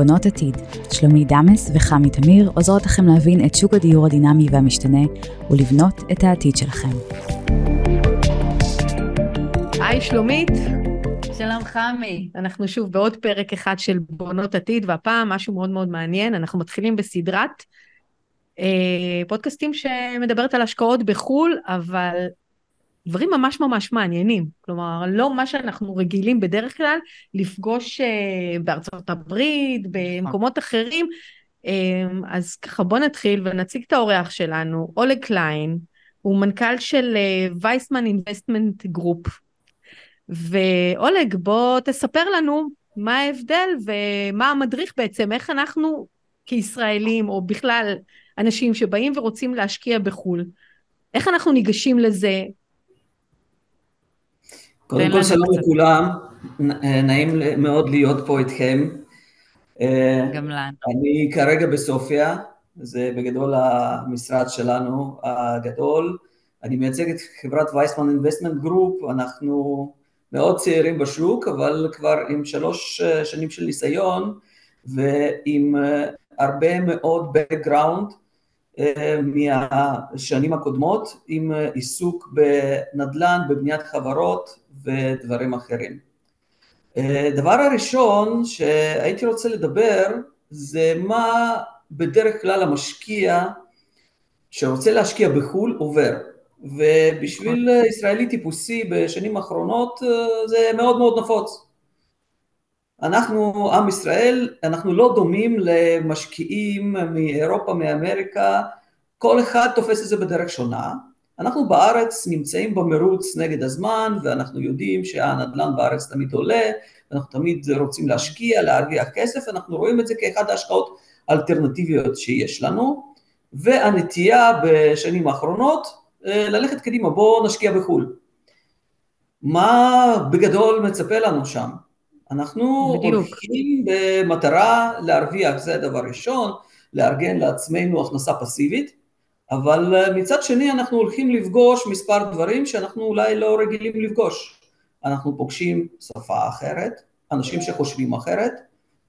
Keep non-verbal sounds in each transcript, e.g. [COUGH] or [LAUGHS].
בונות עתיד. שלומי דמס וחמי תמיר עוזרות לכם להבין את שוק הדיור הדינמי והמשתנה ולבנות את העתיד שלכם. היי שלומית, שלום חמי. אנחנו שוב בעוד פרק אחד של בונות עתיד, והפעם משהו מאוד מאוד מעניין, אנחנו מתחילים בסדרת אה, פודקאסטים שמדברת על השקעות בחו"ל, אבל דברים ממש ממש מעניינים. כלומר, לא מה שאנחנו רגילים בדרך כלל לפגוש אה, בארצות הברית, במקומות אחרים. אה, אז ככה בוא נתחיל ונציג את האורח שלנו, אולג קליין, הוא מנכ"ל של Vaisman Investment Group. ואולג, בוא תספר לנו מה ההבדל ומה המדריך בעצם, איך אנחנו כישראלים, או בכלל אנשים שבאים ורוצים להשקיע בחו"ל, איך אנחנו ניגשים לזה, קודם כל שלום לכולם, נעים מאוד להיות פה איתכם. גם לנו. אני כרגע בסופיה, זה בגדול המשרד שלנו הגדול. אני מייצג את חברת Vaisman Investment Group, אנחנו מאוד צעירים בשוק, אבל כבר עם שלוש שנים של ניסיון ועם הרבה מאוד background מהשנים הקודמות, עם עיסוק בנדל"ן, בבניית חברות ודברים אחרים. דבר הראשון שהייתי רוצה לדבר זה מה בדרך כלל המשקיע שרוצה להשקיע בחו"ל עובר ובשביל ישראלי טיפוסי בשנים האחרונות זה מאוד מאוד נפוץ. אנחנו עם ישראל, אנחנו לא דומים למשקיעים מאירופה, מאמריקה, כל אחד תופס את זה בדרך שונה אנחנו בארץ נמצאים במרוץ נגד הזמן ואנחנו יודעים שהנדל"ן בארץ תמיד עולה, אנחנו תמיד רוצים להשקיע, להרוויח כסף, אנחנו רואים את זה כאחד ההשקעות האלטרנטיביות שיש לנו, והנטייה בשנים האחרונות ללכת קדימה, בואו נשקיע בחו"ל. מה בגדול מצפה לנו שם? אנחנו בדיוק. הולכים במטרה להרוויח, זה הדבר ראשון, לארגן לעצמנו הכנסה פסיבית, אבל אה, מצד שני אנחנו הולכים לפגוש מספר דברים שאנחנו אולי לא רגילים לפגוש. אנחנו פוגשים שפה אחרת, אנשים שחושבים אחרת,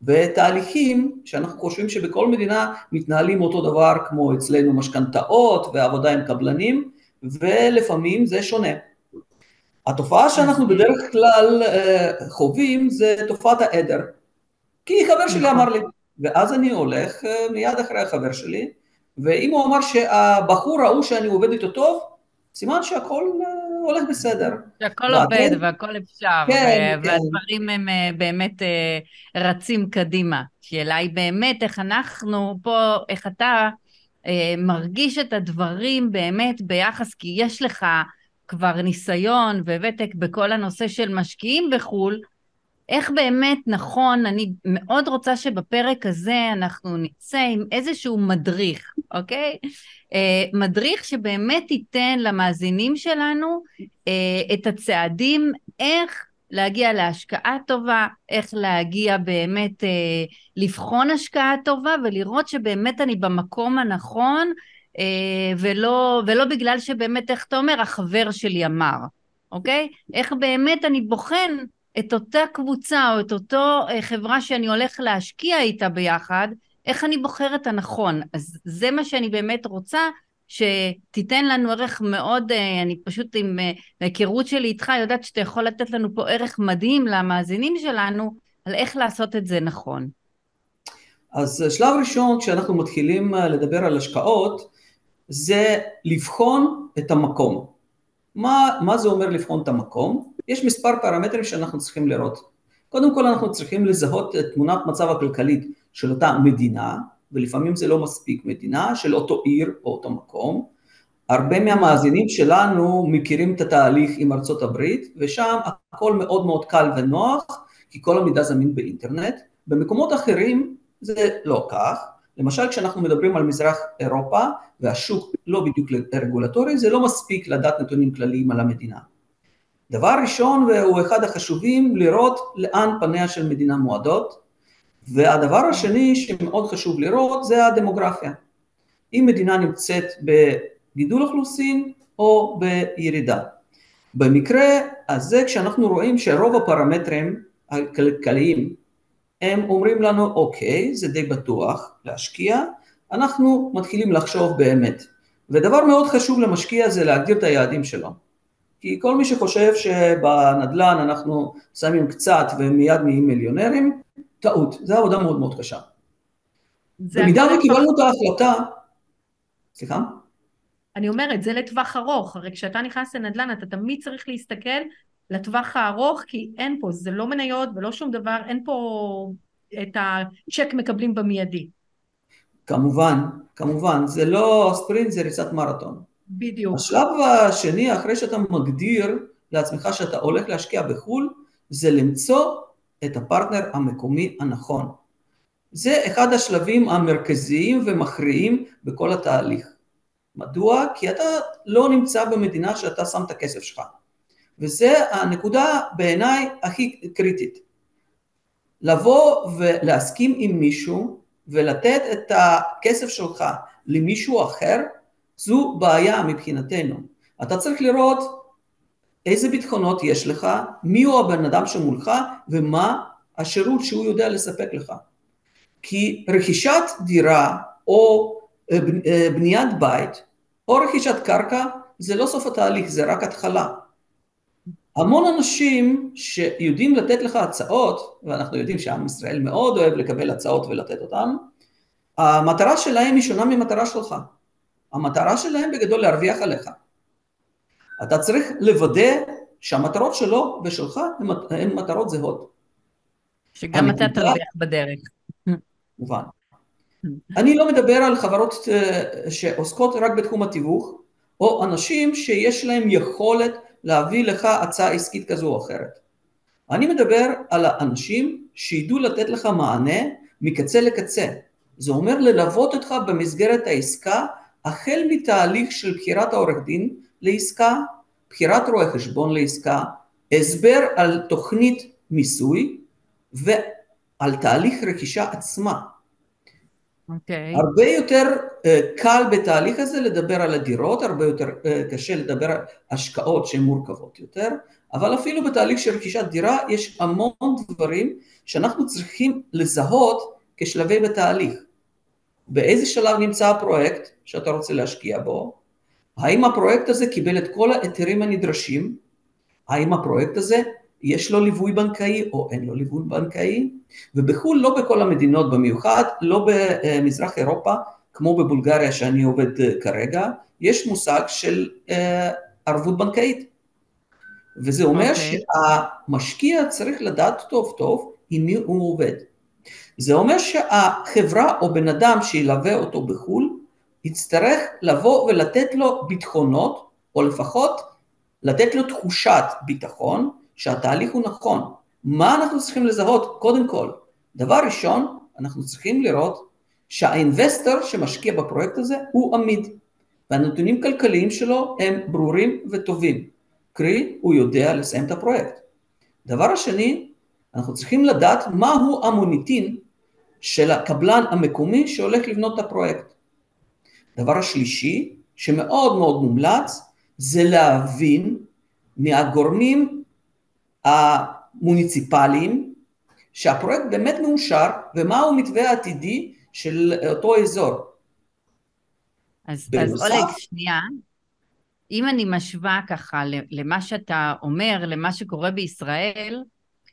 ותהליכים שאנחנו חושבים שבכל מדינה מתנהלים אותו דבר כמו אצלנו משכנתאות ועבודה עם קבלנים, ולפעמים זה שונה. התופעה שאנחנו בדרך כלל אה, חווים זה תופעת העדר. כי חבר שלי אמר לי, ואז אני הולך אה, מיד אחרי החבר שלי, ואם הוא אמר שהבחור ההוא שאני עובד איתו טוב, סימן שהכל אה, הולך בסדר. שהכל עובד והכל אפשר, כן, כן. והדברים הם אה, באמת אה, רצים קדימה. השאלה היא באמת איך אנחנו פה, איך אתה מרגיש את הדברים באמת ביחס, כי יש לך כבר ניסיון וותק בכל הנושא של משקיעים בחו"ל, איך באמת נכון, אני מאוד רוצה שבפרק הזה אנחנו נצא עם איזשהו מדריך, אוקיי? אה, מדריך שבאמת ייתן למאזינים שלנו אה, את הצעדים איך להגיע להשקעה טובה, איך להגיע באמת, אה, לבחון השקעה טובה ולראות שבאמת אני במקום הנכון, אה, ולא, ולא בגלל שבאמת, איך אתה אומר, החבר שלי אמר, אוקיי? איך באמת אני בוחן את אותה קבוצה או את אותו אה, חברה שאני הולך להשקיע איתה ביחד, איך אני בוחרת הנכון. אז זה מה שאני באמת רוצה, שתיתן לנו ערך מאוד, אה, אני פשוט עם אה, היכרות שלי איתך יודעת שאתה יכול לתת לנו פה ערך מדהים למאזינים שלנו, על איך לעשות את זה נכון. אז שלב ראשון כשאנחנו מתחילים לדבר על השקעות, זה לבחון את המקום. מה, מה זה אומר לבחון את המקום? יש מספר פרמטרים שאנחנו צריכים לראות. קודם כל אנחנו צריכים לזהות את תמונת מצב הכלכלית של אותה מדינה, ולפעמים זה לא מספיק מדינה, של אותו עיר או אותו מקום. הרבה מהמאזינים שלנו מכירים את התהליך עם ארצות הברית, ושם הכל מאוד מאוד קל ונוח, כי כל המידע זמין באינטרנט. במקומות אחרים זה לא כך. למשל כשאנחנו מדברים על מזרח אירופה והשוק לא בדיוק רגולטורי, זה לא מספיק לדעת נתונים כלליים על המדינה. דבר ראשון והוא אחד החשובים, לראות לאן פניה של מדינה מועדות, והדבר השני שמאוד חשוב לראות זה הדמוגרפיה. אם מדינה נמצאת בגידול אוכלוסין או בירידה. במקרה הזה כשאנחנו רואים שרוב הפרמטרים הכלכליים הם אומרים לנו, אוקיי, זה די בטוח להשקיע, אנחנו מתחילים לחשוב באמת. ודבר מאוד חשוב למשקיע זה להגדיר את היעדים שלו. כי כל מי שחושב שבנדל"ן אנחנו שמים קצת ומיד נהיים מיליונרים, טעות, זו עבודה מאוד מאוד קשה. במידה וקיבלנו את ההחלטה, סליחה? אני אומרת, זה לטווח ארוך, הרי כשאתה נכנס לנדל"ן אתה תמיד צריך להסתכל לטווח הארוך, כי אין פה, זה לא מניות ולא שום דבר, אין פה את הצ'ק מקבלים במיידי. כמובן, כמובן, זה לא ספרינט, זה ריצת מרתון. בדיוק. השלב השני, אחרי שאתה מגדיר לעצמך שאתה הולך להשקיע בחו"ל, זה למצוא את הפרטנר המקומי הנכון. זה אחד השלבים המרכזיים ומכריעים בכל התהליך. מדוע? כי אתה לא נמצא במדינה שאתה שם את הכסף שלך. וזה הנקודה בעיניי הכי קריטית. לבוא ולהסכים עם מישהו ולתת את הכסף שלך למישהו אחר, זו בעיה מבחינתנו. אתה צריך לראות איזה ביטחונות יש לך, מי הוא הבן אדם שמולך ומה השירות שהוא יודע לספק לך. כי רכישת דירה או אה, אה, בניית בית או רכישת קרקע זה לא סוף התהליך, זה רק התחלה. המון אנשים שיודעים לתת לך הצעות, ואנחנו יודעים שעם ישראל מאוד אוהב לקבל הצעות ולתת אותן, המטרה שלהם היא שונה ממטרה שלך. המטרה שלהם בגדול להרוויח עליך. אתה צריך לוודא שהמטרות שלו ושלך הן מטרות זהות. שגם אתה תרוויח בדרך. מובן. אני לא מדבר על חברות אה, שעוסקות רק בתחום התיווך, או אנשים שיש להם יכולת להביא לך הצעה עסקית כזו או אחרת. אני מדבר על האנשים שידעו לתת לך מענה מקצה לקצה. זה אומר ללוות אותך במסגרת העסקה החל מתהליך של בחירת העורך דין לעסקה, בחירת רואה חשבון לעסקה, הסבר על תוכנית מיסוי ועל תהליך רכישה עצמה. Okay. אוקיי. הרבה יותר uh, קל בתהליך הזה לדבר על הדירות, הרבה יותר uh, קשה לדבר על השקעות שהן מורכבות יותר, אבל אפילו בתהליך של רכישת דירה יש המון דברים שאנחנו צריכים לזהות כשלבי בתהליך. באיזה שלב נמצא הפרויקט שאתה רוצה להשקיע בו, האם הפרויקט הזה קיבל את כל ההיתרים הנדרשים, האם הפרויקט הזה יש לו ליווי בנקאי או אין לו ליווי בנקאי, ובחו"ל לא בכל המדינות במיוחד, לא במזרח אירופה, כמו בבולגריה שאני עובד אה, כרגע, יש מושג של אה, ערבות בנקאית. וזה אומר okay. אוקיי. שהמשקיע צריך לדעת טוב טוב עם מי הוא עובד. זה אומר שהחברה או בן אדם שילווה אותו בחו"ל, יצטרך לבוא ולתת לו ביטחונות, או לפחות לתת לו תחושת ביטחון, שהתהליך הוא נכון. מה אנחנו צריכים לזהות? קודם כל, דבר ראשון, אנחנו צריכים לראות שהאינבסטור שמשקיע בפרויקט הזה הוא עמיד, והנתונים הכלכליים שלו הם ברורים וטובים, קרי, הוא יודע לסיים את הפרויקט. דבר השני, אנחנו צריכים לדעת מהו המוניטין של הקבלן המקומי שהולך לבנות את הפרויקט. דבר השלישי, שמאוד מאוד מומלץ, זה להבין מהגורמים המוניציפליים שהפרויקט באמת מאושר ומהו מתווה העתידי של אותו אזור. אז, אז אולג, שנייה, אם אני משווה ככה למה שאתה אומר, למה שקורה בישראל,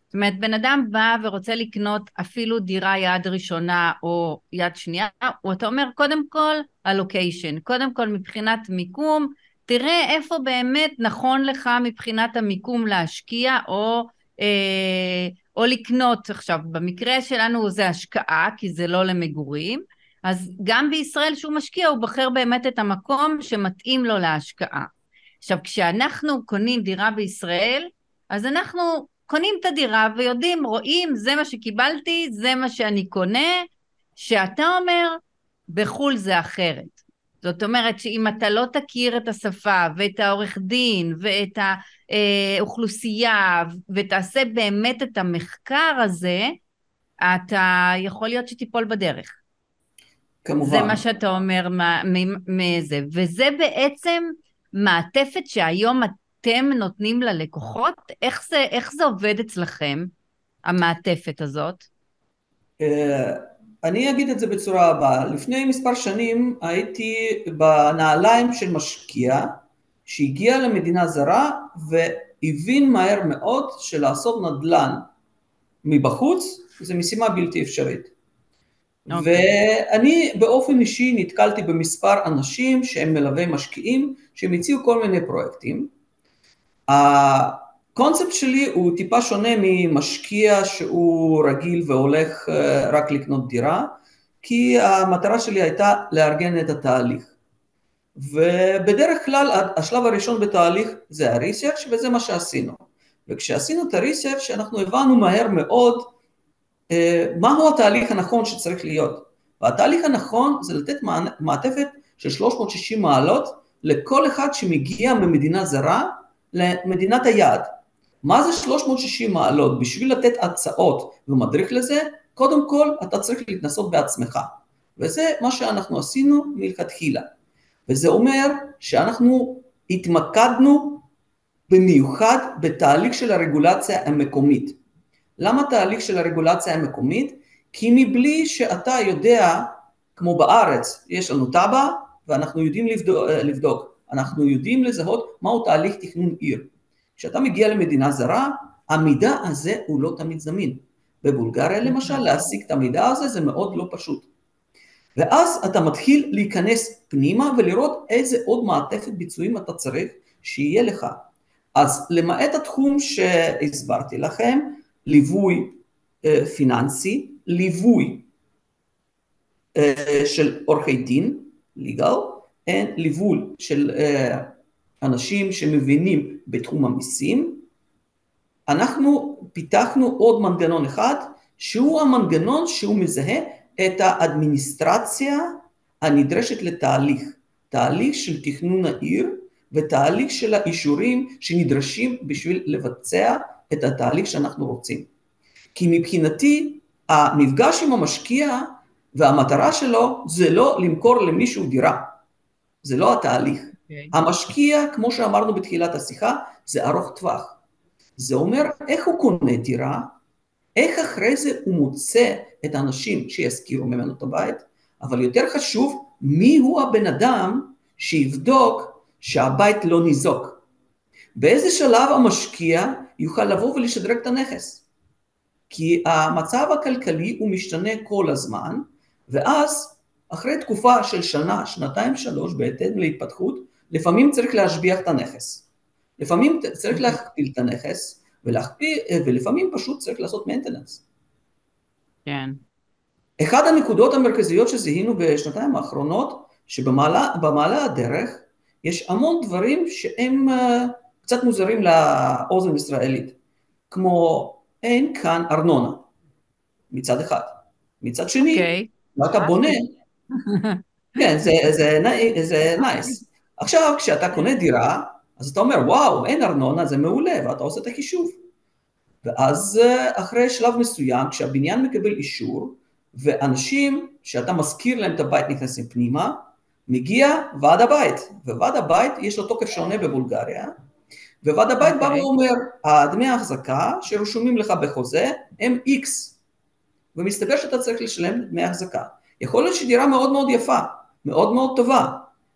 זאת אומרת, בן אדם בא ורוצה לקנות אפילו דירה יד ראשונה או יד שנייה, אתה אומר, קודם כל, הלוקיישן. קודם כל, מבחינת מיקום, תראה איפה באמת נכון לך מבחינת המיקום להשקיע או, אה, או לקנות. עכשיו, במקרה שלנו זה השקעה, כי זה לא למגורים, אז גם בישראל שהוא משקיע, הוא בוחר באמת את המקום שמתאים לו להשקעה. עכשיו, כשאנחנו קונים דירה בישראל, אז אנחנו קונים את הדירה ויודעים, רואים, זה מה שקיבלתי, זה מה שאני קונה, שאתה אומר, בחו"ל זה אחרת. זאת אומרת שאם אתה לא תכיר את השפה ואת העורך דין ואת האוכלוסייה ותעשה באמת את המחקר הזה, אתה יכול להיות שתיפול בדרך. כמובן. זה מה שאתה אומר מזה. וזה בעצם מעטפת שהיום אתם נותנים ללקוחות? איך זה, איך זה עובד אצלכם, המעטפת הזאת? אני אגיד את זה בצורה הבאה, לפני מספר שנים הייתי בנעליים של משקיע שהגיע למדינה זרה והבין מהר מאוד שלעשות נדל"ן מבחוץ זה משימה בלתי אפשרית. Okay. אוקיי. ואני באופן אישי נתקלתי במספר אנשים שהם מלווי משקיעים שהם הציעו כל מיני פרויקטים. הקונספט שלי הוא טיפה שונה ממשקיע שהוא רגיל והולך אה, רק לקנות דירה, כי המטרה שלי הייתה לארגן את התהליך. ובדרך כלל השלב הראשון בתהליך זה הריסרצ' וזה מה שעשינו. וכשעשינו את הריסרצ' אנחנו הבנו מהר מאוד אה, מהו התהליך הנכון שצריך להיות. והתהליך הנכון זה לתת מעטפת של 360 מעלות לכל אחד שמגיע ממדינה זרה למדינת היעד. מה זה 360 מעלות? בשביל לתת הצעות ומדריך לזה, קודם כל אתה צריך להתנסות בעצמך. וזה מה שאנחנו עשינו מלכתחילה. וזה אומר שאנחנו התמקדנו במיוחד בתהליך של הרגולציה המקומית. למה תהליך של הרגולציה המקומית? כי מבלי שאתה יודע, כמו בארץ, יש לנו תב"ע ואנחנו יודעים לבדוק, לבדוק, אנחנו יודעים לזהות מהו תהליך תכנון עיר. כשאתה מגיע למדינה זרה, המידע הזה הוא לא תמיד זמין. בבולגריה למשל, להשיג את המידע הזה זה מאוד לא פשוט. ואז אתה מתחיל להיכנס פנימה ולראות איזה עוד מעטפת ביצועים אתה צריך שיהיה לך. אז למעט התחום שהסברתי לכם, ליווי אה, פיננסי, ליווי אה, של עורכי דין, legal, ליווי של אה, אנשים שמבינים בתחום המיסים, אנחנו פיתחנו עוד מנגנון אחד, שהוא המנגנון שהוא מזהה את האדמיניסטרציה הנדרשת לתהליך, תהליך של תכנון העיר ותהליך של האישורים שנדרשים בשביל לבצע את התהליך שאנחנו רוצים. כי מבחינתי המפגש עם המשקיע והמטרה שלו זה לא למכור למישהו דירה, זה לא התהליך. Okay. אוקיי. המשקיע, כמו שאמרנו בתחילת השיחה, זה ארוך טווח. זה אומר איך הוא קונה דירה, איך אחרי זה הוא מוצא את האנשים שישכירו ממנו את הבית, אבל יותר חשוב, מי הוא הבן אדם שיבדוק שהבית לא ניזוק. באיזה שלב המשקיע יוכל לבוא ולשדרג את הנכס. כי המצב הכלכלי הוא משתנה כל הזמן, ואז אחרי תקופה של שנה, שנתיים, שלוש, בהתאם להתפתחות, לפעמים צריך להשביח את הנכס. לפעמים צריך להכפיל את הנכס, ולהכפיל, ולפעמים פשוט צריך לעשות maintenance. כן. אחד הנקודות המרכזיות שזיהינו בשנתיים האחרונות, שבמעלה הדרך יש המון דברים שהם אה, קצת מוזרים לאוזן ישראלית, כמו אין כאן ארנונה, מצד אחד. מצד שני, okay. אוקיי. אתה בונה, כן, זה, זה, זה נייס. עכשיו, כשאתה קונה דירה, אז אתה אומר, וואו, אין ארנונה, זה מעולה, ואתה עושה את החישוב. ואז אה, אחרי שלב מסוים, כשהבניין מקבל אישור, ואנשים שאתה מזכיר להם את הבית נכנסים פנימה, מגיע ועד הבית, וועד הבית יש לו תוקף שונה בבולגריה, וועד הבית okay. בא אוקיי. ואומר, הדמי ההחזקה שרשומים לך בחוזה הם X, ומסתבר שאתה צריך לשלם דמי החזקה. יכול להיות שדירה מאוד מאוד יפה, מאוד מאוד טובה,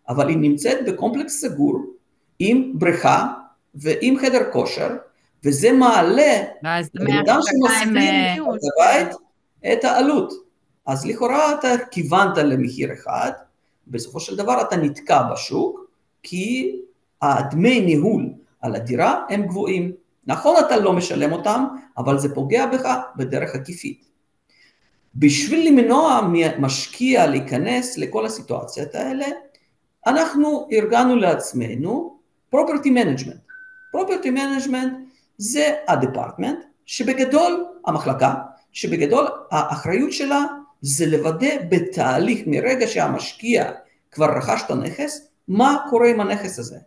אבל היא נמצאת בקומפלקס סגור, עם בריכה ועם חדר כושר, וזה מעלה לאדם שמסכים אה, את הבית את העלות. אז לכאורה אתה כיוונת למחיר אחד, בסופו של דבר אתה נתקע בשוק, כי הדמי ניהול על הדירה הם גבוהים. נכון אתה לא משלם אותם, אבל זה פוגע בך בדרך עקיפית. בשביל למנוע ממשקיע להיכנס לכל הסיטואציות האלה, אנחנו ארגנו לעצמנו property management. property management זה הדפרטמנט שבגדול, המחלקה, שבגדול האחריות שלה זה לוודא בתהליך מרגע שהמשקיע כבר רכש את הנכס, מה קורה עם הנכס הזה.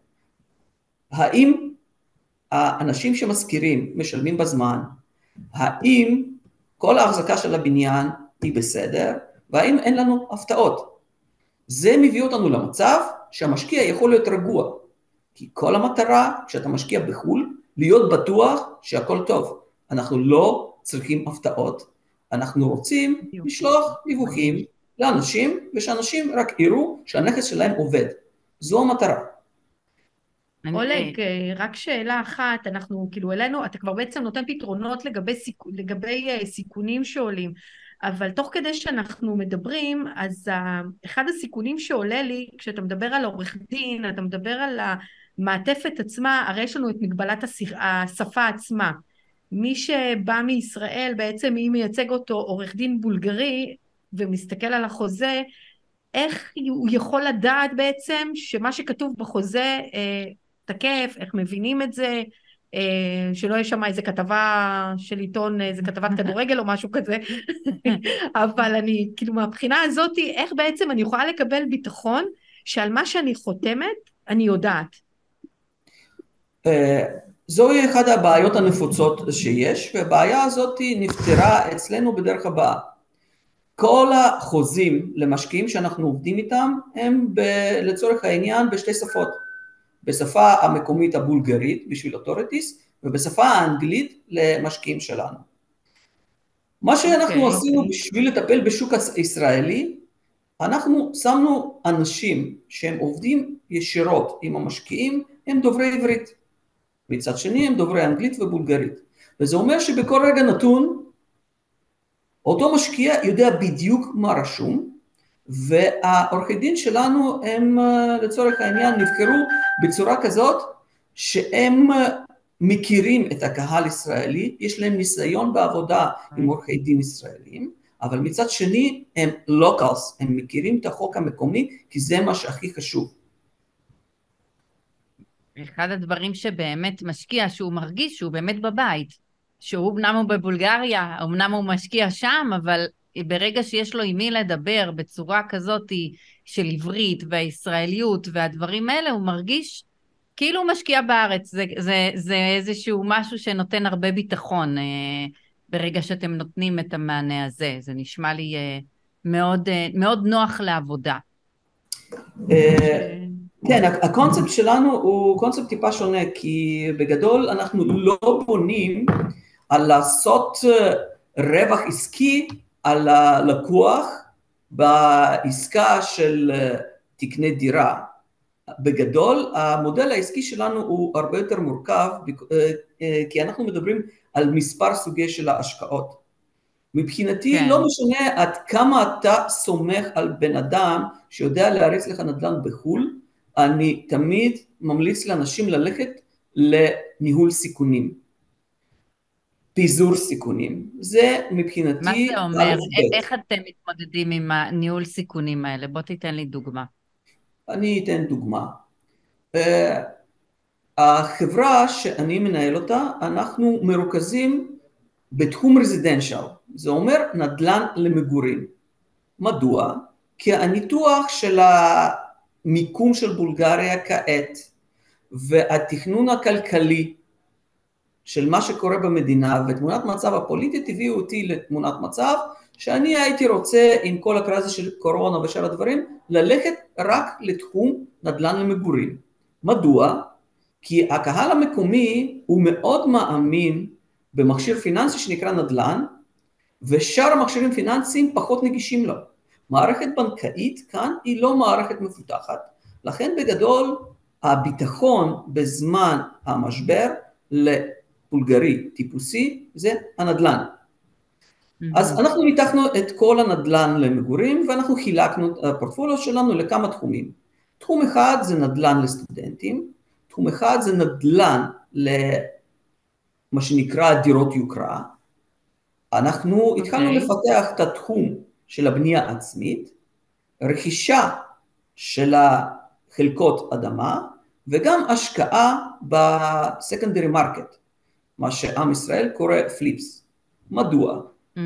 האם האנשים שמשכירים משלמים בזמן, האם כל ההחזקה של הבניין היא בסדר, והאם אין לנו הפתעות. זה מביא אותנו למצב שהמשקיע יכול להיות רגוע, כי כל המטרה כשאתה משקיע בחו"ל, להיות בטוח שהכל טוב. אנחנו לא צריכים הפתעות, אנחנו רוצים לשלוח דיווחים לאנשים, ושאנשים רק יראו שהנכס שלהם עובד. זו המטרה. אולג, אה, רק שאלה אחת, אנחנו כאילו אלינו, אתה כבר בעצם נותן פתרונות לגבי, סיכ... לגבי אה, סיכונים שעולים, אבל תוך כדי שאנחנו מדברים, אז אחד הסיכונים שעולה לי, כשאתה מדבר על עורך דין, אתה מדבר על המעטפת עצמה, הרי יש לנו את מגבלת השפה עצמה. מי שבא מישראל, בעצם אם מייצג אותו עורך דין בולגרי ומסתכל על החוזה, איך הוא יכול לדעת בעצם שמה שכתוב בחוזה אה, תקף, איך מבינים את זה, אה, שלא יהיה שם איזה כתבה של עיתון, איזה כתבת [LAUGHS] כדורגל או משהו כזה, [LAUGHS] אבל אני, כאילו מהבחינה הזאת, איך בעצם אני יכולה לקבל ביטחון שעל מה שאני חותמת, אני יודעת. אה, זוהי אחת הבעיות הנפוצות שיש, והבעיה הזאת נפתרה אצלנו בדרך הבאה. כל החוזים למשקיעים שאנחנו עובדים איתם הם ב, לצורך העניין בשתי שפות. בשפה המקומית הבולגרית בשביל authorities ובשפה האנגלית למשקיעים שלנו. מה שאנחנו okay, אוקיי, עשינו okay. אוקיי. בשביל לטפל בשוק הישראלי, אנחנו שמנו אנשים שהם עובדים ישירות עם המשקיעים, הם דוברי עברית. מצד שני הם דוברי אנגלית ובולגרית. וזה אומר שבכל רגע נתון, אותו משקיע יודע בדיוק מה רשום, והעורכי דין שלנו הם אה, לצורך העניין נבחרו בצורה כזאת שהם אה, מכירים את הקהל הישראלי, יש להם ניסיון בעבודה עם עורכי דין ישראלים, אבל מצד שני הם לוקלס, הם מכירים את החוק המקומי כי זה מה שהכי חשוב. אחד הדברים שבאמת משקיע, שהוא מרגיש שהוא באמת בבית, שהוא אמנם הוא בבולגריה, אמנם הוא משקיע שם, אבל ברגע שיש לו עם מי לדבר בצורה כזאת של עברית והישראליות והדברים האלה, הוא מרגיש כאילו הוא משקיע בארץ. זה, זה, זה איזשהו משהו שנותן הרבה ביטחון אה, ברגע שאתם נותנים את המענה הזה. זה נשמע לי אה, מאוד, אה, מאוד נוח לעבודה. אה, כן, הקונספט שלנו הוא קונספט טיפה שונה, כי בגדול אנחנו לא בונים על לעשות אה, רווח עסקי על הלקוח בעסקה של אה, תקנה דירה. בגדול המודל העסקי שלנו הוא הרבה יותר מורכב אה, אה, כי אנחנו מדברים על מספר סוגי של ההשקעות. מבחינתי כן. לא משנה עד כמה אתה סומך על בן אדם שיודע להריץ לך נדל"ן בחו"ל, אני תמיד ממליץ לאנשים ללכת לניהול סיכונים. פיזור סיכונים. זה מבחינתי... מה זה אומר? איך אתם מתמודדים עם הניהול סיכונים האלה? בוא תיתן לי דוגמה. אני אתן דוגמה. Uh, החברה שאני מנהל אותה, אנחנו מרוכזים בתחום רזידנציאל. זה אומר נדל"ן למגורים. מדוע? כי הניתוח של המיקום של בולגריה כעת והתכנון הכלכלי של מה שקורה במדינה ותמונת מצב הפוליטית הביאו אותי לתמונת מצב שאני הייתי רוצה עם כל הקרזה של קורונה ושאר הדברים ללכת רק לתחום נדל"ן למגורים. מדוע? כי הקהל המקומי הוא מאוד מאמין במכשיר פיננסי שנקרא נדל"ן ושאר המכשירים פיננסיים פחות נגישים לו. מערכת בנקאית כאן היא לא מערכת מפותחת, לכן בגדול הביטחון בזמן המשבר בולגרי טיפוסי זה הנדל"ן. אז אנחנו ניתחנו את כל הנדל"ן למגורים ואנחנו חילקנו את הפורטפוליו שלנו לכמה תחומים. תחום אחד זה נדל"ן לסטודנטים, תחום אחד זה נדל"ן למה שנקרא דירות יוקרה. אנחנו okay. אוקיי. התחלנו לפתח את התחום של הבנייה העצמית, רכישה של החלקות אדמה וגם השקעה ב secondary market. מה שעם ישראל קורא flips. מדוע? Mm-hmm.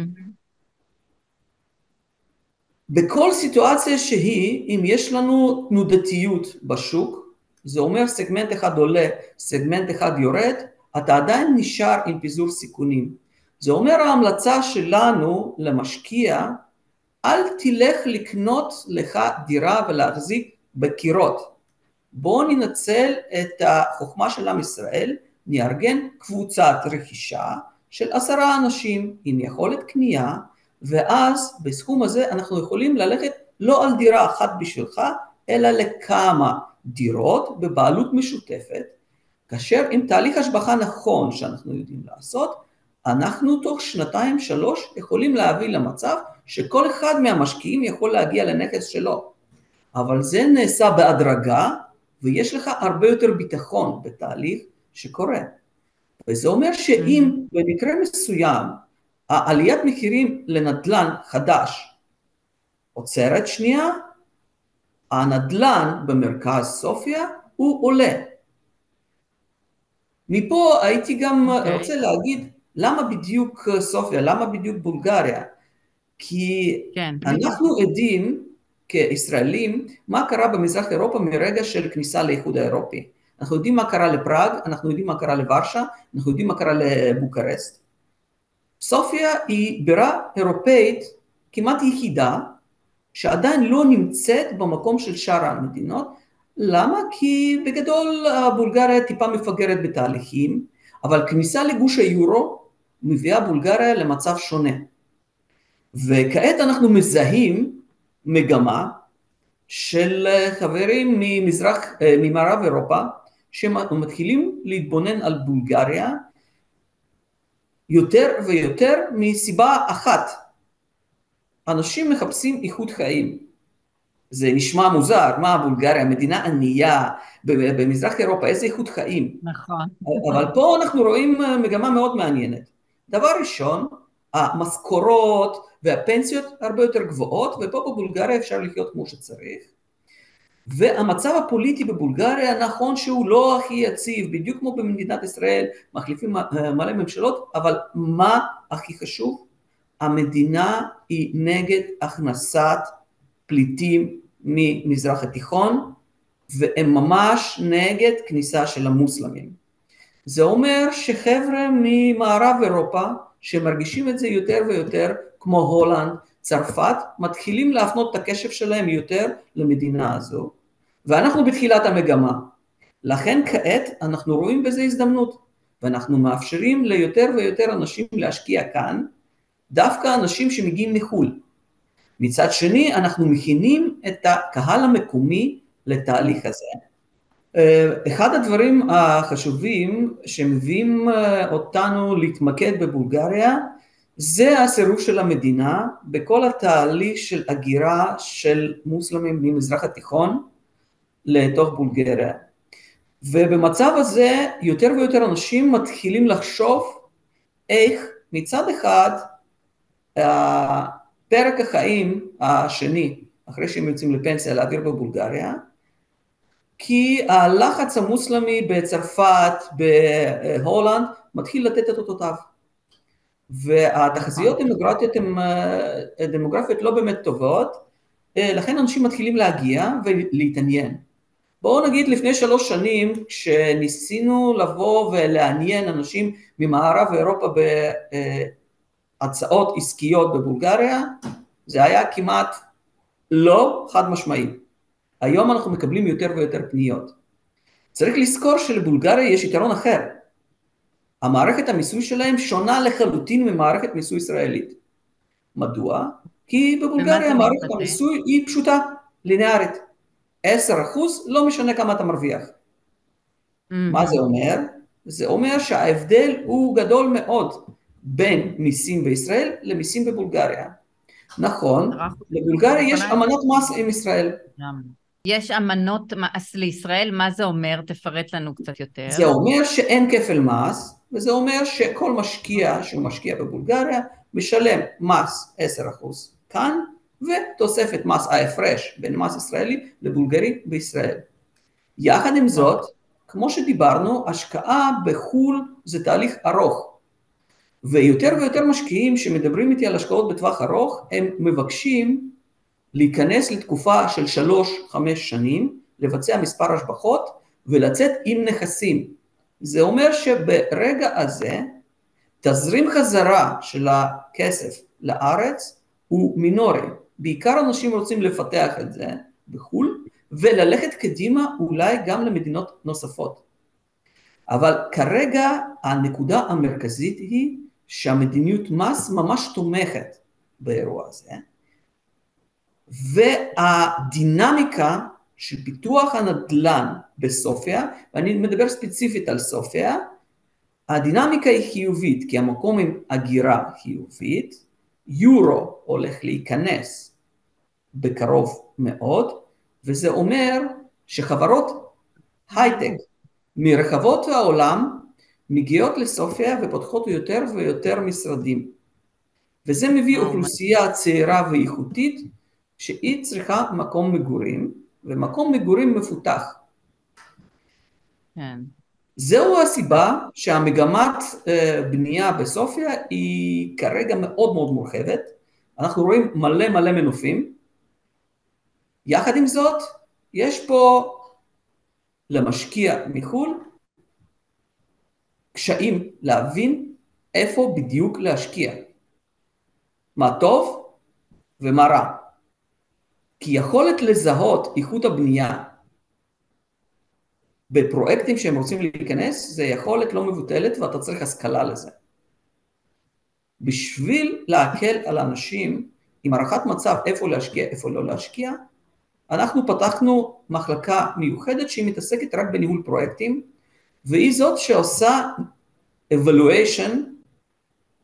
בכל סיטואציה שהיא, אם יש לנו תנודתיות בשוק, זה אומר סגמנט אחד עולה, סגמנט אחד יורד, אתה עדיין נשאר עם פיזור סיכונים. זה אומר ההמלצה שלנו למשקיע, אל תלך לקנות לך דירה ולהחזיק בקירות. בואו ננצל את החוכמה של עם ישראל, נארגן קבוצת רכישה של עשרה אנשים עם יכולת קנייה, ואז בסכום הזה אנחנו יכולים ללכת לא על דירה אחת בשבילך, אלא לכמה דירות בבעלות משותפת, כאשר עם תהליך השבחה נכון שאנחנו יודעים לעשות, אנחנו תוך שנתיים שלוש יכולים להביא למצב שכל אחד מהמשקיעים יכול להגיע לנכס שלו. אבל זה נעשה בהדרגה ויש לך הרבה יותר ביטחון בתהליך שקורה. וזה אומר שאם mm-hmm. במקרה מסוים העליית מחירים לנדל"ן חדש עוצרת שנייה, הנדל"ן במרכז סופיה הוא עולה. מפה הייתי גם okay. אוקיי. רוצה להגיד למה בדיוק סופיה, למה בדיוק בולגריה? כי כן, אנחנו. עדים כישראלים מה קרה במזרח אירופה מרגע של כניסה לאיחוד האירופי. אנחנו יודעים מה קרה לפראג, אנחנו יודעים מה קרה לוורשה, אנחנו יודעים מה קרה לבוקרסט. סופיה היא בירה אירופאית כמעט יחידה שעדיין לא נמצאת במקום של שאר המדינות. למה? כי בגדול בולגריה טיפה מפגרת בתהליכים, אבל כניסה לגוש היורו מביאה בולגריה למצב שונה. וכעת אנחנו מזהים מגמה של חברים ממזרח, ממערב אירופה שמתחילים להתבונן על בולגריה יותר ויותר מסיבה אחת, אנשים מחפשים איכות חיים. זה נשמע מוזר, מה בולגריה, מדינה ענייה במזרח אירופה, איזה איכות חיים. נכון. אבל פה אנחנו רואים מגמה מאוד מעניינת. דבר ראשון, המשכורות והפנסיות הרבה יותר גבוהות, ופה בבולגריה אפשר לחיות כמו שצריך. והמצב הפוליטי בבולגריה נכון שהוא לא הכי יציב, בדיוק כמו במדינת ישראל, מחליפים מלא ממשלות, אבל מה הכי חשוב? המדינה היא נגד הכנסת פליטים ממזרח התיכון, והם ממש נגד כניסה של המוסלמים. זה אומר שחבר'ה ממערב אירופה, שמרגישים את זה יותר ויותר, כמו הולנד, צרפת, מתחילים להפנות את הקשב שלהם יותר למדינה הזו, ואנחנו בתחילת המגמה. לכן כעת אנחנו רואים בזה הזדמנות, ואנחנו מאפשרים ליותר ויותר אנשים להשקיע כאן, דווקא אנשים שמגיעים מחו"ל. מצד שני, אנחנו מכינים את הקהל המקומי לתהליך הזה. אה, אחד הדברים החשובים שמביאים אה, אותנו להתמקד בבולגריה זה הסירוב של המדינה בכל התהליך של הגירה של מוסלמים ממזרח התיכון לתוך בולגריה. ובמצב הזה יותר ויותר אנשים מתחילים לחשוב איך מצד אחד פרק החיים השני, אחרי שהם יוצאים לפנסיה, להעביר בבולגריה, כי הלחץ המוסלמי בצרפת, בהולנד, מתחיל לתת את אותותיו. והתחזיות דמוגרפיות הן דמוגרפיות לא באמת טובות, לכן אנשים מתחילים להגיע ולהתעניין. בואו נגיד לפני שלוש שנים, כשניסינו לבוא ולעניין אנשים ממערב אירופה הצעות עסקיות בבולגריה, זה היה כמעט לא חד משמעי. היום אנחנו מקבלים יותר ויותר פניות. צריך לזכור שלבולגריה יש יתרון אחר. המערכת המיסוי שלהם שונה לחלוטין ממערכת מיסוי ישראלית. מדוע? כי בבולגריה מערכת המיסוי היא פשוטה, לינארית. 10% לא משנה כמה אתה מרוויח. Mm-hmm. מה זה אומר? זה אומר שההבדל הוא גדול מאוד בין מיסים בישראל למיסים בבולגריה. נכון, לבולגריה יש אמנות מס עם ישראל. יש אמנות מס לישראל, מה זה אומר? תפרט לנו קצת יותר. זה אומר שאין כפל מס, וזה אומר שכל משקיע שהוא משקיע בבולגריה משלם מס 10% כאן, ותוספת מס ההפרש בין מס ישראלי לבולגרי בישראל. יחד עם זאת, כמו שדיברנו, השקעה בחו"ל זה תהליך ארוך. ויותר ויותר משקיעים שמדברים איתי על השקעות בטווח ארוך, הם מבקשים להיכנס לתקופה של שלוש-חמש שנים, לבצע מספר השבחות ולצאת עם נכסים. זה אומר שברגע הזה תזרים חזרה של הכסף לארץ הוא מינורי. בעיקר אנשים רוצים לפתח את זה בחו"ל וללכת קדימה אולי גם למדינות נוספות. אבל כרגע הנקודה המרכזית היא שהמדיניות מס ממש תומכת באירוע הזה, והדינמיקה של פיתוח הנדל"ן בסופיה, ואני מדבר ספציפית על סופיה, הדינמיקה היא חיובית, כי המקום עם הגירה חיובית, יורו הולך להיכנס בקרוב מאוד, וזה אומר שחברות הייטק מרחבות העולם מגיעות לסופיה ופותחות יותר ויותר משרדים. וזה מביא אוכלוסייה צעירה ואיכותית שהיא צריכה מקום מגורים, ומקום מגורים מפותח. כן. זהו הסיבה שהמגמת אה, בנייה בסופיה היא כרגע מאוד מאוד מורחבת. אנחנו רואים מלא מלא מנופים. יחד עם זאת, יש פה למשקיע מחו"ל קשיים להבין איפה בדיוק להשקיע. מה טוב ומה רע. כי יכולת לזהות איכות הבנייה בפרויקטים שהם רוצים להיכנס, זה יכולת לא מבוטלת ואתה צריך השכלה לזה. בשביל להקל על אנשים עם הערכת מצב איפה להשקיע, איפה לא להשקיע, אנחנו פתחנו מחלקה מיוחדת שהיא מתעסקת רק בניהול פרויקטים, והיא זאת שעושה evaluation,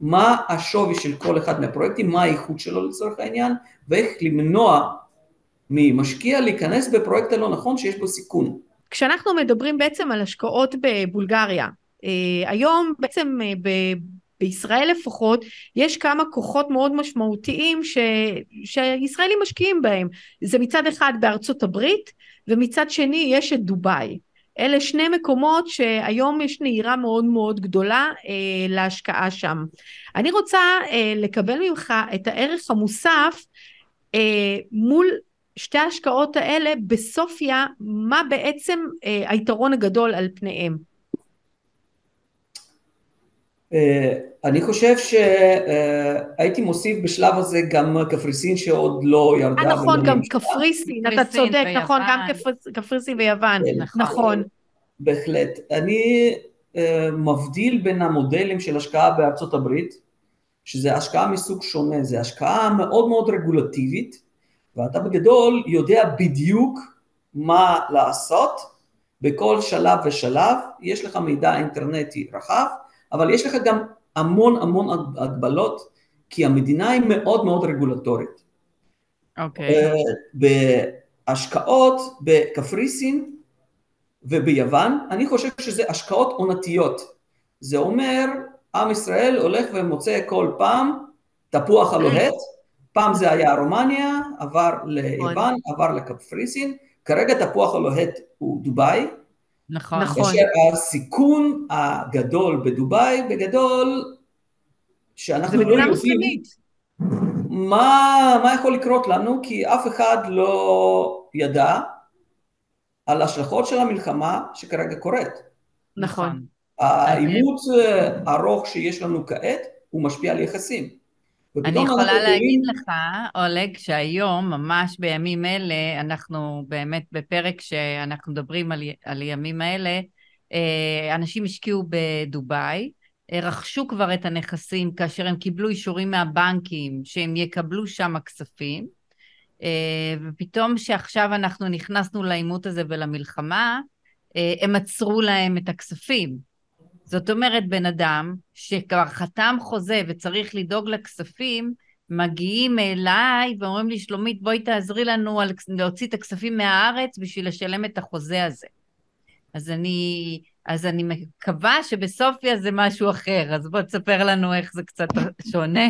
מה השווי של כל אחד מהפרויקטים, מה האיכות שלו לצורך העניין, ואיך למנוע ממשקיע להיכנס בפרויקט הלא נכון שיש בו סיכון. כשאנחנו מדברים בעצם על השקעות בבולגריה, אה, היום בעצם אה, ב... בישראל לפחות, יש כמה כוחות מאוד משמעותיים ש... שישראלים משקיעים בהם. זה מצד אחד בארצות הברית, ומצד שני יש את דובאי. אלה שני מקומות שהיום יש נהירה מאוד מאוד גדולה אה, להשקעה שם. אני רוצה אה, לקבל ממך את הערך המוסף אה, מול שתי ההשקעות האלה בסופיה, מה בעצם אה, היתרון הגדול על פניהם? אה, אני חושב שהייתי מוסיף בשלב הזה גם קפריסין שעוד לא ירדה. אה, נכון, גם קפריסין, אתה צודק, נכון, גם קפריסין ויוון, כן, נכון. נכון. בהחלט. אני אה, מבדיל בין המודלים של השקעה בארצות הברית, שזה השקעה מסוג שונה, זה השקעה מאוד מאוד רגולטיבית, ואתה בגדול יודע בדיוק מה לעשות בכל שלב ושלב, יש לך מידע אינטרנטי רחב, אבל יש לך גם המון המון הגבלות, כי המדינה היא מאוד מאוד רגולטורית. אוקיי. Okay. אה, בהשקעות בקפריסין וביוון, אני חושב שזה השקעות עונתיות. זה אומר, עם ישראל הולך ומוצא כל פעם תפוח הלוהט, פעם זה היה רומניה, עבר ליוון, נכון. עבר לקפריסין, כרגע תפוח הלוהט הוא דובאי. נכון. נכון. הסיכון הגדול בדובאי, בגדול, שאנחנו לא יודעים מה, מה יכול לקרות לנו, כי אף אחד לא ידע על ההשלכות של המלחמה שכרגע קורית. נכון. העימות הארוך שיש לנו כעת, הוא משפיע על יחסים. אני יכולה להגיד לך, אולג, שהיום, ממש בימים אלה, אנחנו באמת בפרק שאנחנו מדברים על, על ימים האלה, אה, אנשים השקיעו בדובאי, אה, רכשו כבר את הנכסים כאשר הם קיבלו אישורים מהבנקים שהם יקבלו שם כספים, אה, ופתאום שעכשיו אנחנו נכנסנו לעימות הזה ולמלחמה, הם עצרו להם את הכספים. זאת אומרת, בן אדם שכבר חתם חוזה וצריך לדאוג לכספים, מגיעים אליי ואומרים לי, שלומית, בואי תעזרי לנו על, להוציא את הכספים מהארץ בשביל לשלם את החוזה הזה. אז אני, אז אני מקווה שבסופיה זה משהו אחר, אז בוא תספר לנו איך זה קצת שונה.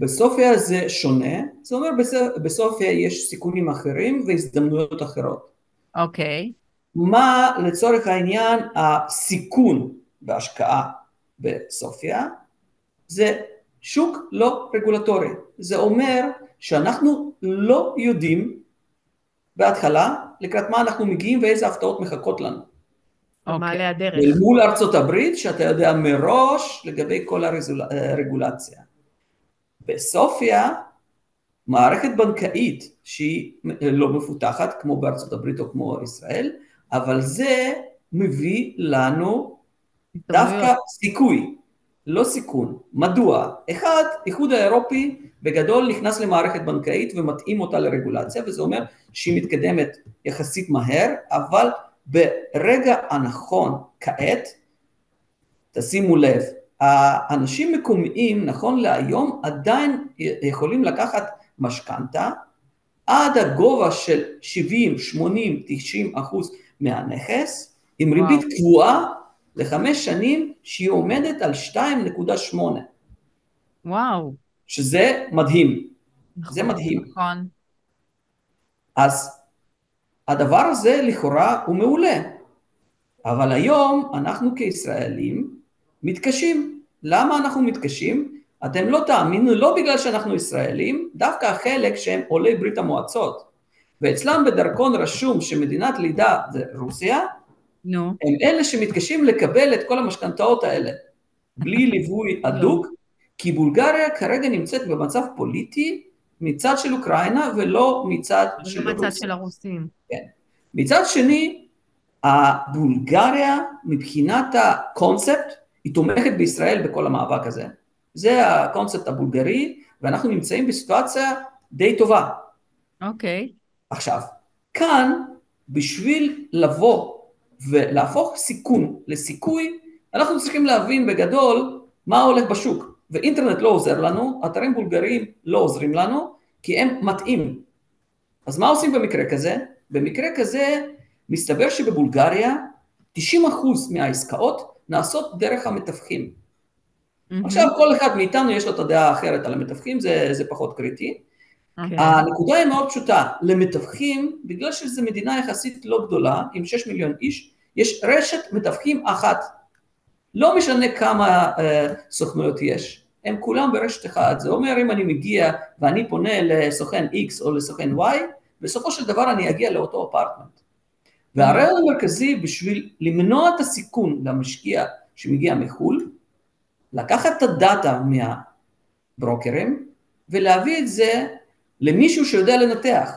בסופיה זה שונה, זאת אומרת בסופיה יש סיכונים אחרים והזדמנויות אחרות. אוקיי. Okay. מה לצורך העניין הסיכון בהשקעה בסופיה, זה שוק לא רגולטורי. זה אומר שאנחנו לא יודעים בהתחלה לקראת מה אנחנו מגיעים ואיזה הפתעות מחכות לנו. מעלה הדרך. אל מול ארצות הברית, שאתה יודע מראש לגבי כל הרגולציה. בסופיה, מערכת בנקאית שהיא לא מפותחת, כמו בארצות הברית או כמו ישראל, אבל זה מביא לנו דווקא סיכוי, לא סיכון. מדוע? אחד, איחוד האירופי בגדול נכנס למערכת בנקאית ומתאים אותה לרגולציה, וזה אומר שהיא מתקדמת יחסית מהר, אבל ברגע הנכון כעת, תשימו לב, האנשים מקומיים נכון להיום עדיין יכולים לקחת משכנתה עד הגובה של 70, 80, 90 אחוז מהנכס, עם ריבית קבועה לחמש שנים שהיא עומדת על 2.8. וואו. שזה מדהים. נכון, זה מדהים. נכון. אז הדבר הזה לכאורה הוא מעולה, אבל היום אנחנו כישראלים מתקשים. למה אנחנו מתקשים? אתם לא תאמינו, לא בגלל שאנחנו ישראלים, דווקא החלק שהם עולי ברית המועצות, ואצלם בדרכון רשום שמדינת לידה זה רוסיה, no. הם אלה שמתקשים לקבל את כל המשכנתאות האלה, בלי [LAUGHS] ליווי הדוק, כי בולגריה כרגע נמצאת במצב פוליטי מצד של אוקראינה ולא מצד של רוסיה. מצד של הרוסים. כן. מצד שני, הבולגריה מבחינת הקונספט, היא תומכת בישראל בכל המאבק הזה. זה הקונספט הבולגרי, ואנחנו נמצאים בסיטואציה די טובה. אוקיי. Okay. עכשיו, כאן, בשביל לבוא ולהפוך סיכון לסיכוי, אנחנו צריכים להבין בגדול מה הולך בשוק. ואינטרנט לא עוזר לנו, אתרים בולגריים לא עוזרים לנו, כי הם מטעים. אז מה עושים במקרה כזה? במקרה כזה מסתבר שבבולגריה 90% מהעסקאות נעשות דרך המתווכים. Mm-hmm. עכשיו כל אחד מאיתנו יש לו את הדעה האחרת על המתווכים, זה, זה פחות קריטי. Okay. אוקיי. הנקודה היא מאוד פשוטה, למתווכים, בגלל שזו מדינה יחסית לא גדולה, עם 6 מיליון איש, יש רשת מתווכים אחת. לא משנה כמה uh, סוכנויות יש, הם כולם ברשת אחת. זה אומר אם אני מגיע ואני פונה לסוכן X או לסוכן Y, בסופו של דבר אני אגיע לאותו אפרטמנט. והרעיון המרכזי בשביל למנוע את הסיכון למשקיע שמגיע מחו"ל, לקחת את הדאטה מהברוקרים ולהביא את זה למישהו שיודע לנתח,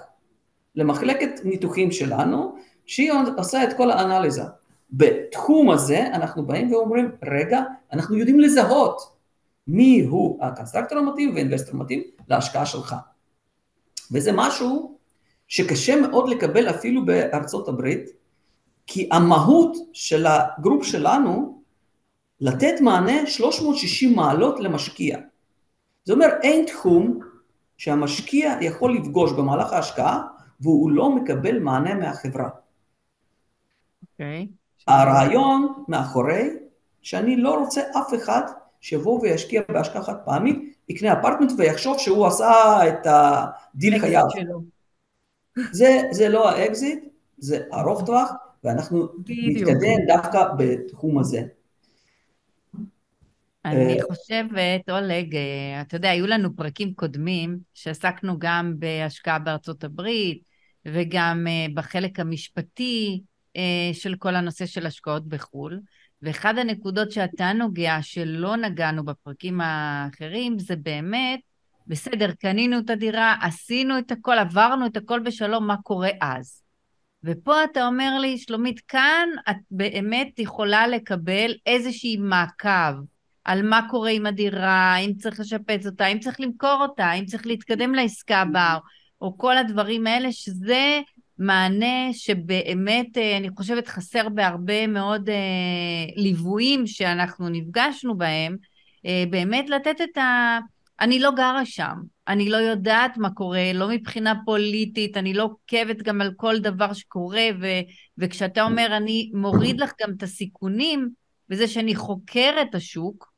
למחלקת ניתוחים שלנו, שהיא עושה את כל האנליזה. בתחום הזה אנחנו באים ואומרים, רגע, אנחנו יודעים לזהות מי הוא ה constructor המתאים וה investor המתאים להשקעה שלך. וזה משהו שקשה מאוד לקבל אפילו בארצות הברית, כי המהות של ה group שלנו לתת מענה 360 מעלות למשקיע. זה אומר אין תחום שהמשקיע יכול לפגוש במהלך ההשקעה והוא לא מקבל מענה מהחברה. אוקיי. Okay. הרעיון מאחורי שאני לא רוצה אף אחד שיבוא וישקיע בהשקעה חד פעמית, יקנה apartment ויחשוב שהוא עשה את הדיל חייו. זה, זה לא האקזיט, זה ארוך טווח, ואנחנו נתקדם דווקא בתחום הזה. אני אה, חושבת, אולג, אה, אתה יודע, היו לנו פרקים קודמים שעסקנו גם בהשקעה בארצות הברית וגם אה, בחלק המשפטי של כל הנושא של השקעות בחו"ל, ואחד הנקודות שאתה נוגע, שלא נגענו בפרקים האחרים, זה באמת, בסדר, קנינו את הדירה, עשינו את הכל, עברנו את הכל בשלום, מה קורה אז? ופה אתה אומר לי, שלומית, כאן את באמת יכולה לקבל איזושהי מעקב. על מה קורה עם הדירה, אם צריך לשפץ אותה, אם צריך למכור אותה, אם צריך להתקדם לעסקה הבאה, או כל הדברים האלה, שזה מענה שבאמת, אה, אני חושבת, חסר בהרבה מאוד אה, ליוויים שאנחנו נפגשנו בהם, אה, באמת לתת את ה... אני לא גרה שם, אני לא יודעת מה קורה, לא מבחינה פוליטית, אני לא עוקבת גם על כל דבר שקורה, ו... וכשאתה אומר, אני מוריד לך גם את הסיכונים, בזה שאני חוקר את השוק,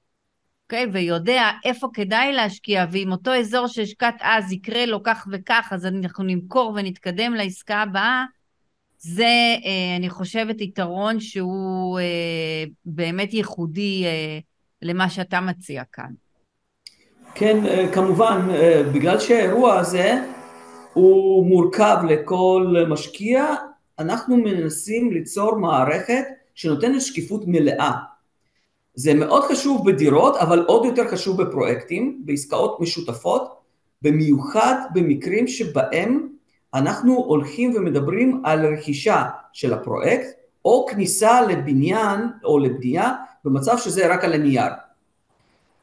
אוקיי? Okay, ויודע איפה כדאי להשקיע, ואם אותו אזור שהשקעת אז יקרה לו כך וכך, אז אנחנו נמכור ונתקדם לעסקה הבאה, זה, אה, אני חושבת, יתרון שהוא אה, באמת ייחודי אה, למה שאתה מציע כאן. כן, כמובן, בגלל שהאירוע הזה הוא מורכב לכל משקיע, אנחנו מנסים ליצור מערכת שנותנת שקיפות מלאה. זה מאוד חשוב בדירות, אבל עוד יותר חשוב בפרויקטים, בעסקאות משותפות, במיוחד במקרים שבהם אנחנו הולכים ומדברים על רכישה של הפרויקט, או כניסה לבניין או לבנייה במצב שזה רק על הנייר.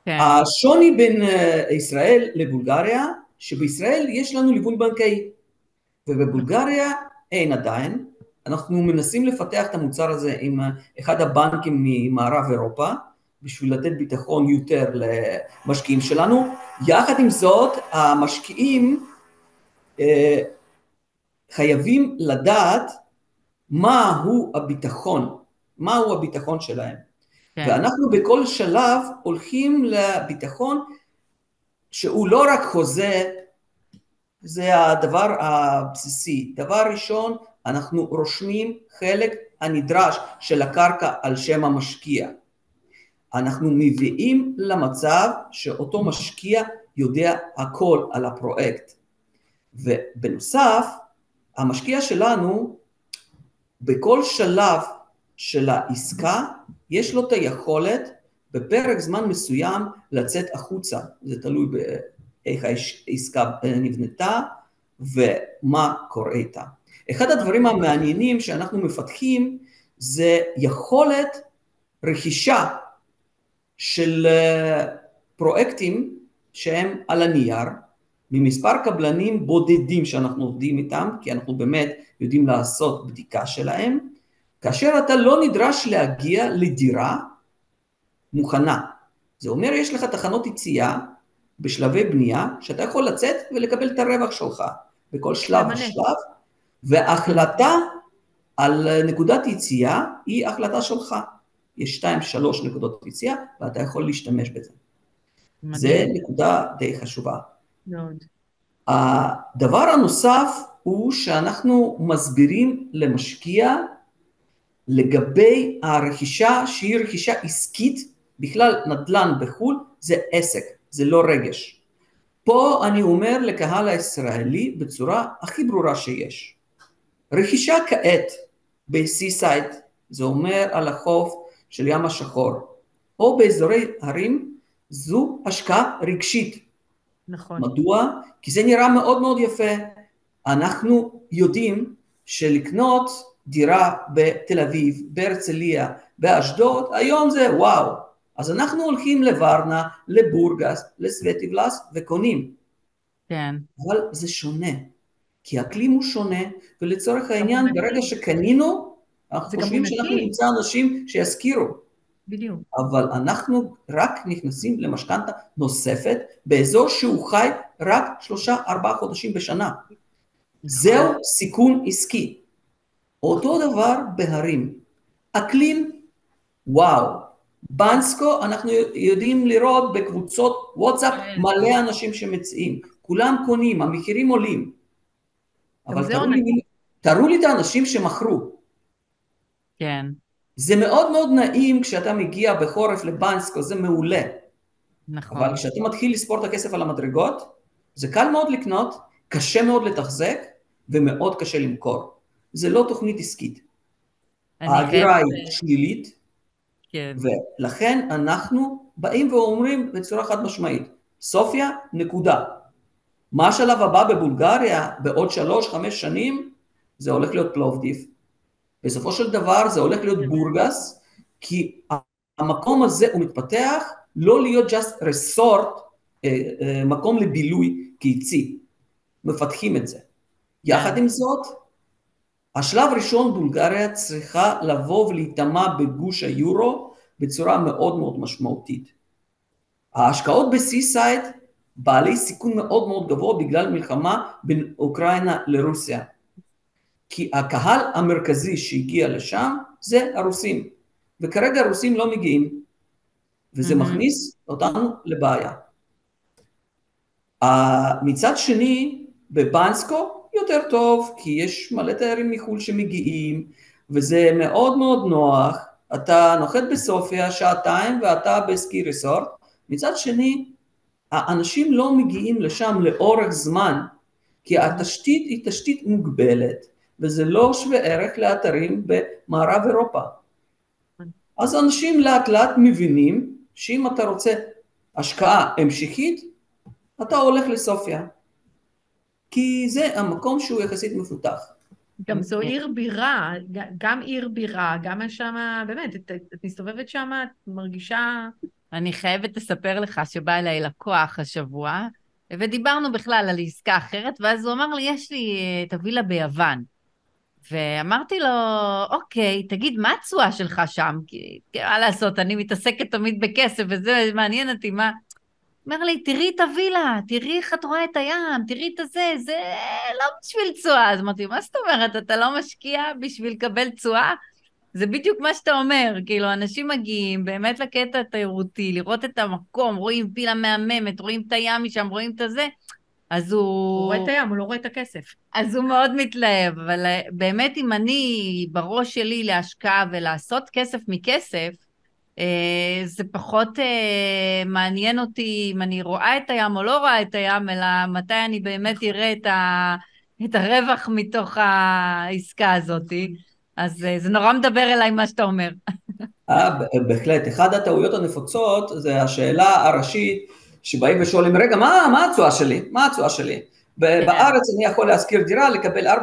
כן. השוני בין ישראל לבולגריה, שבישראל יש לנו ליווי בנקאי, ובבולגריה אין עדיין, אנחנו מנסים לפתח את המוצר הזה עם אחד הבנקים ממערב אירופה, בשביל לתת ביטחון יותר למשקיעים שלנו. יחד עם זאת, המשקיעים אה, חייבים לדעת מהו הביטחון, מהו הביטחון שלהם. כן. ואנחנו בכל שלב הולכים לביטחון שהוא לא רק חוזה, זה הדבר הבסיסי. דבר ראשון, אנחנו רושמים חלק הנדרש של הקרקע על שם המשקיע. אנחנו מביאים למצב שאותו משקיע יודע הכל על הפרויקט. ובנוסף, המשקיע שלנו, בכל שלב של העסקה, יש לו את היכולת בפרק זמן מסוים לצאת החוצה. זה תלוי באיך העסקה נבנתה ומה קורה איתה. אחד הדברים המעניינים שאנחנו מפתחים זה יכולת רכישה של אה, פרויקטים שהם על הנייר, ממספר קבלנים בודדים שאנחנו עובדים איתם, כי אנחנו באמת יודעים לעשות בדיקה שלהם, כאשר אתה לא נדרש להגיע לדירה מוכנה. זה אומר יש לך תחנות יציאה בשלבי בנייה, שאתה יכול לצאת ולקבל את הרווח שלך בכל שלב ושלב, והחלטה על נקודת יציאה היא החלטה שלך. יש שתיים, שלוש נקודות יציאה, ואתה יכול להשתמש בזה. מדהים. זה נקודה די חשובה. מאוד. הדבר הנוסף הוא שאנחנו מסבירים למשקיע לגבי הרכישה שהיא רכישה עסקית, בכלל נדל"ן בחו"ל זה עסק, זה לא רגש. פה אני אומר לקהל הישראלי בצורה הכי ברורה שיש. רכישה כעת ב-C-Side, זה אומר על החוף של ים השחור, או באזורי הרים, זו השקעה רגשית. נכון. מדוע? כי זה נראה מאוד מאוד יפה. אנחנו יודעים שלקנות דירה בתל אביב, בהרצליה, באשדוד, היום זה וואו. אז אנחנו הולכים לוורנה, לבורגס, לסווטיבלס וקונים. כן. אבל זה שונה, כי האקלים הוא שונה, ולצורך העניין ברגע שקנינו, אנחנו חושבים שאנחנו נמצא אנשים שישכירו. בדיוק. אבל אנחנו רק נכנסים למשכנתה נוספת באזור שהוא חי רק שלושה ארבעה חודשים בשנה. זהו סיכון עסקי. אותו דבר בהרים. אקלים, וואו. בנסקו אנחנו יודעים לראות בקבוצות וואטסאפ כן. מלא אנשים שמציעים. כולם קונים, המחירים עולים. אבל תראו לי, תראו לי את האנשים שמכרו. כן. זה מאוד מאוד נעים כשאתה מגיע בחורף לבנסקו, זה מעולה. נכון. אבל כשאתה מתחיל לספור את הכסף על המדרגות, זה קל מאוד לקנות, קשה מאוד לתחזק ומאוד קשה למכור. זה לא תוכנית עסקית. ההגירה היא שלילית, כן. ולכן אנחנו באים ואומרים בצורה חד משמעית, סופיה, נקודה. מה השלב הבא בבולגריה בעוד שלוש, חמש שנים? זה הולך להיות פלובדיב, בסופו של דבר זה הולך להיות בורגס, כי המקום הזה הוא מתפתח לא להיות just resort, אה, אה, מקום לבילוי קיצי, מפתחים את זה. יחד עם זאת, השלב הראשון בולגריה צריכה לבוא ולהיטמע בגוש היורו בצורה מאוד מאוד משמעותית. ההשקעות בסי-סייד בעלי סיכון מאוד מאוד גבוה בגלל מלחמה בין אוקראינה לרוסיה. כי הקהל המרכזי שהגיע לשם זה הרוסים, וכרגע הרוסים לא מגיעים, וזה mm-hmm. מכניס אותנו לבעיה. Uh, מצד שני, בבנסקו יותר טוב, כי יש מלא תיירים מחו"ל שמגיעים, וזה מאוד מאוד נוח, אתה נוחת בסופיה שעתיים ואתה בסקי ריסורט, מצד שני, האנשים לא מגיעים לשם לאורך זמן, כי התשתית היא תשתית מוגבלת, וזה לא שווה ערך לאתרים במערב אירופה. אז אנשים לאט לאט מבינים שאם אתה רוצה השקעה המשכית, אתה הולך לסופיה. כי זה המקום שהוא יחסית מפותח. גם זו עיר בירה, גם עיר בירה, גם שם, באמת, את, את מסתובבת שם, את מרגישה אני חייבת לספר לך שבא אליי לקוח השבוע, ודיברנו בכלל על עסקה אחרת, ואז הוא אמר לי, יש לי את הווילה ביוון. ואמרתי לו, אוקיי, תגיד, מה התשואה שלך שם? כי מה לעשות, אני מתעסקת תמיד בכסף, וזה מעניין אותי, מה... אומר לי, תראי את הווילה, תראי איך את רואה את הים, תראי את הזה, זה לא בשביל תשואה. אז אמרתי, מה זאת אומרת, אתה לא משקיע בשביל לקבל תשואה? זה בדיוק מה שאתה אומר, כאילו, אנשים מגיעים באמת לקטע התיירותי, לראות את המקום, רואים וילה מהממת, רואים את הים משם, רואים את הזה, אז הוא... הוא רואה את הים, הוא לא רואה את הכסף. אז הוא מאוד מתלהב, אבל אה, באמת אם אני בראש שלי להשקעה ולעשות כסף מכסף, אה, זה פחות אה, מעניין אותי אם אני רואה את הים או לא רואה את הים, אלא מתי אני באמת אראה את, ה, את הרווח מתוך העסקה הזאת. אז זה נורא מדבר אליי מה שאתה אומר. בהחלט. אחת הטעויות הנפוצות זה השאלה הראשית שבאים ושואלים, רגע, מה, מה התשואה שלי? מה התשואה שלי? כן. בארץ אני יכול להשכיר דירה, לקבל 4%, 5%.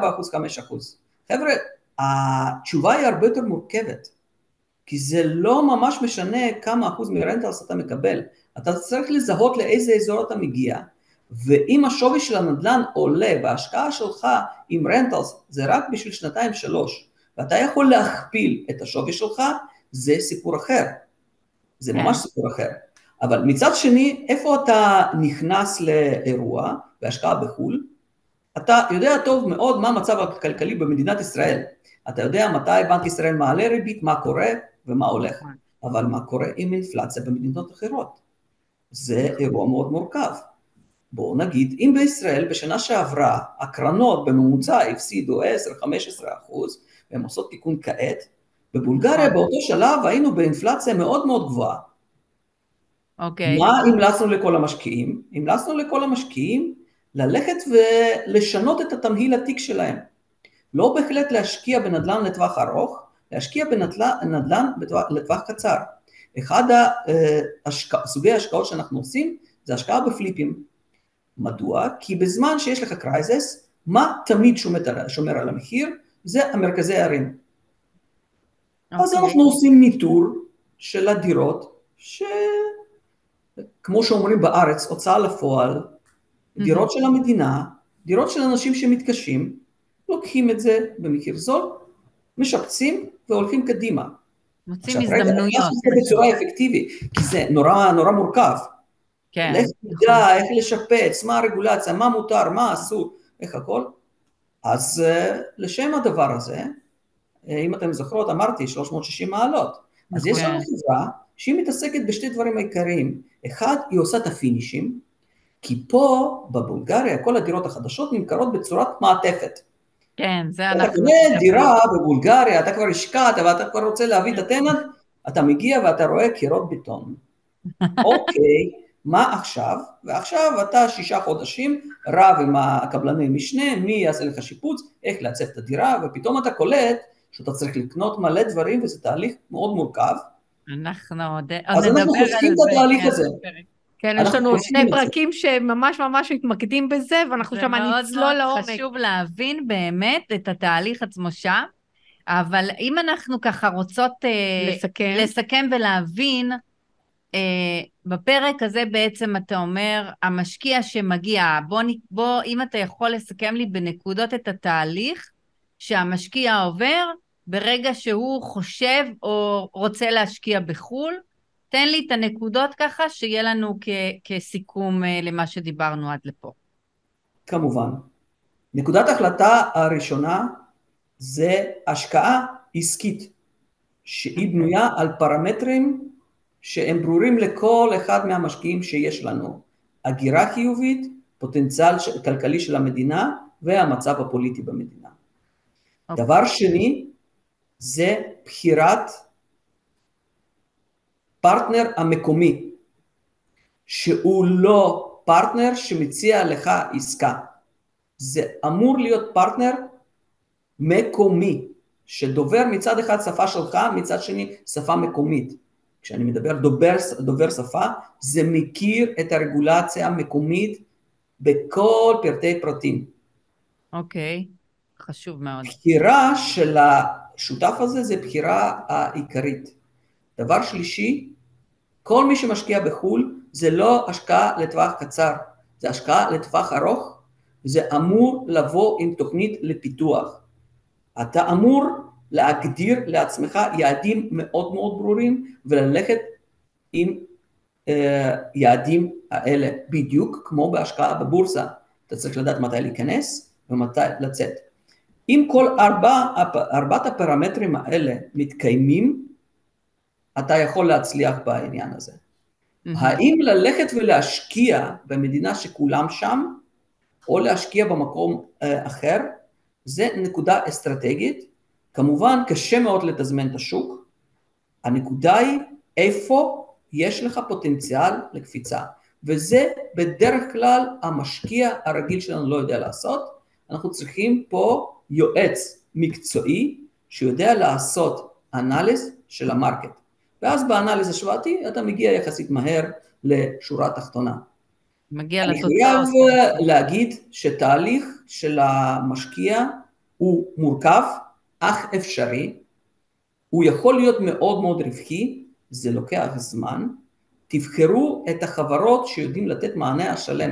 חבר'ה, התשובה היא הרבה יותר מורכבת, כי זה לא ממש משנה כמה אחוז מרנטלס אתה מקבל, אתה צריך לזהות לאיזה אזור אתה מגיע, ואם השווי של הנדל"ן עולה וההשקעה שלך עם רנטלס זה רק בשביל שנתיים שלוש, ואתה יכול להכפיל את השווי שלך, זה סיפור אחר. זה ממש כן. סיפור אחר. אבל מצד שני, איפה אתה נכנס לאירוע בהשקעה בחו"ל? אתה יודע טוב מאוד מה המצב הכלכלי במדינת ישראל. אתה יודע מתי בנק ישראל מעלה ריבית, מה קורה ומה הולך. נכון. אבל מה קורה עם אינפלציה במדינות אחרות? זה אירוע מאוד מורכב. בואו נגיד, אם בישראל בשנה שעברה הקרנות בממוצע הפסידו 10-15 אחוז, והן עושות תיקון כעת, בבולגריה נכון. באותו שלב היינו באינפלציה מאוד מאוד גבוהה. אוקיי. מה המלצנו לכל המשקיעים? המלצנו לכל המשקיעים ללכת ולשנות את התמהיל התיק שלהם. לא בהחלט להשקיע בנדל"ן לטווח ארוך, להשקיע בנדל"ן לטווח קצר. אחד השק... סוגי ההשקעות שאנחנו עושים זה השקעה בפליפים. מדוע? כי בזמן שיש לך crisis, מה תמיד שומר, שומר על המחיר? זה המרכזי הערים. Okay. אז אוקיי. אנחנו עושים ניטור של הדירות, שכמו שאומרים בארץ, הוצאה לפועל, דירות mm-hmm. של המדינה, דירות של אנשים שמתקשים, לוקחים את זה במחיר זול, משפצים והולכים קדימה. מוצאים הזדמנויות. עכשיו רגע, בצורה אפקטיבית, כי זה נורא נורא מורכב. כן. איך תדע, איך לשפץ, מה הרגולציה, מה מותר, מה אסור, איך הכל. אז uh, לשם הדבר הזה, uh, אם אתם זוכרות, אמרתי 360 מעלות. אז יש לנו נכון. חברה שהיא מתעסקת בשתי דברים העיקריים. אחד, היא עושה את הפינישים, כי פה בבולגריה כל הדירות החדשות נמכרות בצורת מעטפת. כן, זה אנחנו... אתה קונה דירה בבולגריה, אתה כבר השקעת ואתה כבר רוצה להביא את [LAUGHS] הטננט, אתה מגיע ואתה רואה קירות בטון. [LAUGHS] אוקיי, מה עכשיו? ועכשיו אתה שישה חודשים רב עם הקבלני משנה, מי יעשה לך שיפוץ, איך לעצב את הדירה, ופתאום אתה קולט שאתה צריך לקנות מלא דברים וזה תהליך מאוד מורכב. אנחנו עוד נדבר על זה. אז אנחנו חושבים את התהליך הזה. כן, יש לנו שני פרקים שממש ממש מתמקדים בזה, ואנחנו שם נצלול לעומק. זה מאוד חשוב להבין באמת את התהליך עצמו שם, אבל אם אנחנו ככה רוצות אה, לסכם, לסכם ולהבין, אה, בפרק הזה בעצם אתה אומר, המשקיע שמגיע, בוא, בוא, אם אתה יכול לסכם לי בנקודות את התהליך שהמשקיע עובר ברגע שהוא חושב או רוצה להשקיע בחו"ל, תן לי את הנקודות ככה, שיהיה לנו כ- כסיכום אה, למה שדיברנו עד לפה. כמובן. נקודת ההחלטה הראשונה זה השקעה עסקית, שהיא בנויה על פרמטרים שהם ברורים לכל אחד מהמשקיעים שיש לנו. הגירה חיובית, פוטנציאל כלכלי של המדינה והמצב הפוליטי במדינה. Okay. אוקיי. דבר שני, זה בחירת פרטנר המקומי, שהוא לא פרטנר שמציע לך עסקה. זה אמור להיות פרטנר מקומי, שדובר מצד אחד שפה שלך, מצד שני שפה מקומית. כשאני מדבר דובר, דובר שפה, זה מכיר את הרגולציה המקומית בכל פרטי פרטים. אוקיי, okay. חשוב מאוד. בחירה של השותף הזה זה בחירה העיקרית. דבר שלישי, כל מי שמשקיע בחו"ל זה לא השקעה לטווח קצר, זה השקעה לטווח ארוך, זה אמור לבוא עם תוכנית לפיתוח. אתה אמור להגדיר לעצמך יעדים מאוד מאוד ברורים וללכת עם uh, יעדים האלה, בדיוק כמו בהשקעה בבורסה. אתה צריך לדעת מתי להיכנס ומתי לצאת. אם כל ארבע, ארבעת הפרמטרים האלה מתקיימים, אתה יכול להצליח בעניין הזה. Mm-hmm. האם ללכת ולהשקיע במדינה שכולם שם, או להשקיע במקום uh, אחר, זה נקודה אסטרטגית. כמובן, קשה מאוד לתזמן את השוק. הנקודה היא איפה יש לך פוטנציאל לקפיצה. וזה בדרך כלל המשקיע הרגיל שלנו לא יודע לעשות. אנחנו צריכים פה יועץ מקצועי שיודע לעשות אנליז של המרקט. ואז באנליז השוואתי אתה מגיע יחסית מהר לשורה התחתונה. מגיע לתוצאות. אני חייב להגיד שתהליך של המשקיע הוא מורכב, אך אפשרי. הוא יכול להיות מאוד מאוד רווחי, זה לוקח זמן. תבחרו את החברות שיודעים לתת מענה השלם.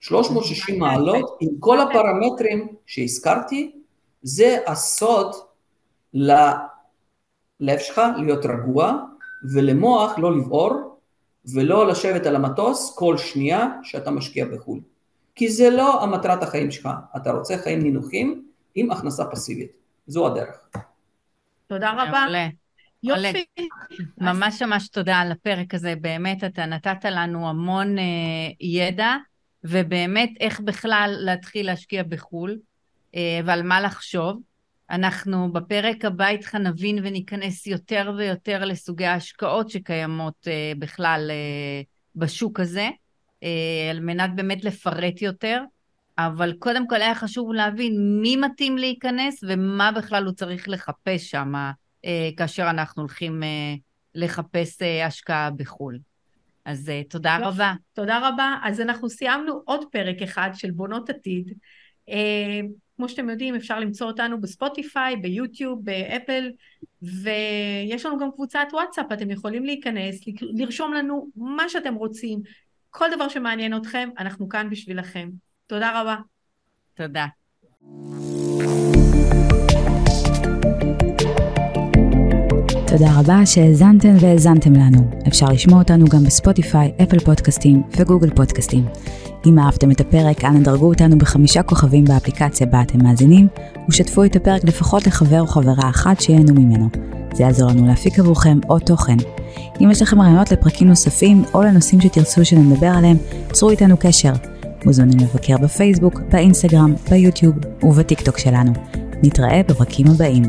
360 מעלות עם כל הפרמטרים שהזכרתי, זה הסוד ללב שלך להיות רגוע ולמוח לא לבעור ולא לשבת על המטוס כל שנייה שאתה משקיע בחו"ל. כי זה לא המטרת החיים שלך, אתה רוצה חיים נינוחים עם הכנסה פסיבית, זו הדרך. תודה רבה. יופי. ממש ממש תודה על הפרק הזה, באמת אתה נתת לנו המון uh, ידע, ובאמת איך בכלל להתחיל להשקיע בחו"ל, uh, ועל מה לחשוב. אנחנו בפרק הבא איתך נבין וניכנס יותר ויותר לסוגי ההשקעות שקיימות uh, בכלל uh, בשוק הזה, uh, על מנת באמת לפרט יותר. אבל קודם כל היה חשוב להבין מי מתאים להיכנס ומה בכלל הוא צריך לחפש שם אה, כאשר אנחנו הולכים אה, לחפש אה, השקעה בחו"ל. אז תודה יופ, רבה. תודה רבה. אז אנחנו סיימנו עוד פרק אחד של בונות עתיד. כמו שאתם יודעים, אפשר למצוא אותנו בספוטיפיי, ביוטיוב, באפל, ויש לנו גם קבוצת וואטסאפ, אתם יכולים להיכנס, לרשום לנו מה שאתם רוצים, כל דבר שמעניין אתכם, אנחנו כאן בשבילכם. תודה רבה. תודה. תודה רבה שהאזנתם והאזנתם לנו. אפשר לשמוע אותנו גם בספוטיפיי, אפל פודקאסטים וגוגל פודקאסטים. אם אהבתם את הפרק, אנא דרגו אותנו בחמישה כוכבים באפליקציה בה אתם מאזינים, ושתפו את הפרק לפחות לחבר או חברה אחת שיהנו ממנו. זה יעזור לנו להפיק עבורכם עוד תוכן. אם יש לכם רעיונות לפרקים נוספים, או לנושאים שתרצו שנדבר עליהם, צרו איתנו קשר. מוזמנים לבקר בפייסבוק, באינסטגרם, ביוטיוב ובטיקטוק שלנו. נתראה בפרקים הבאים.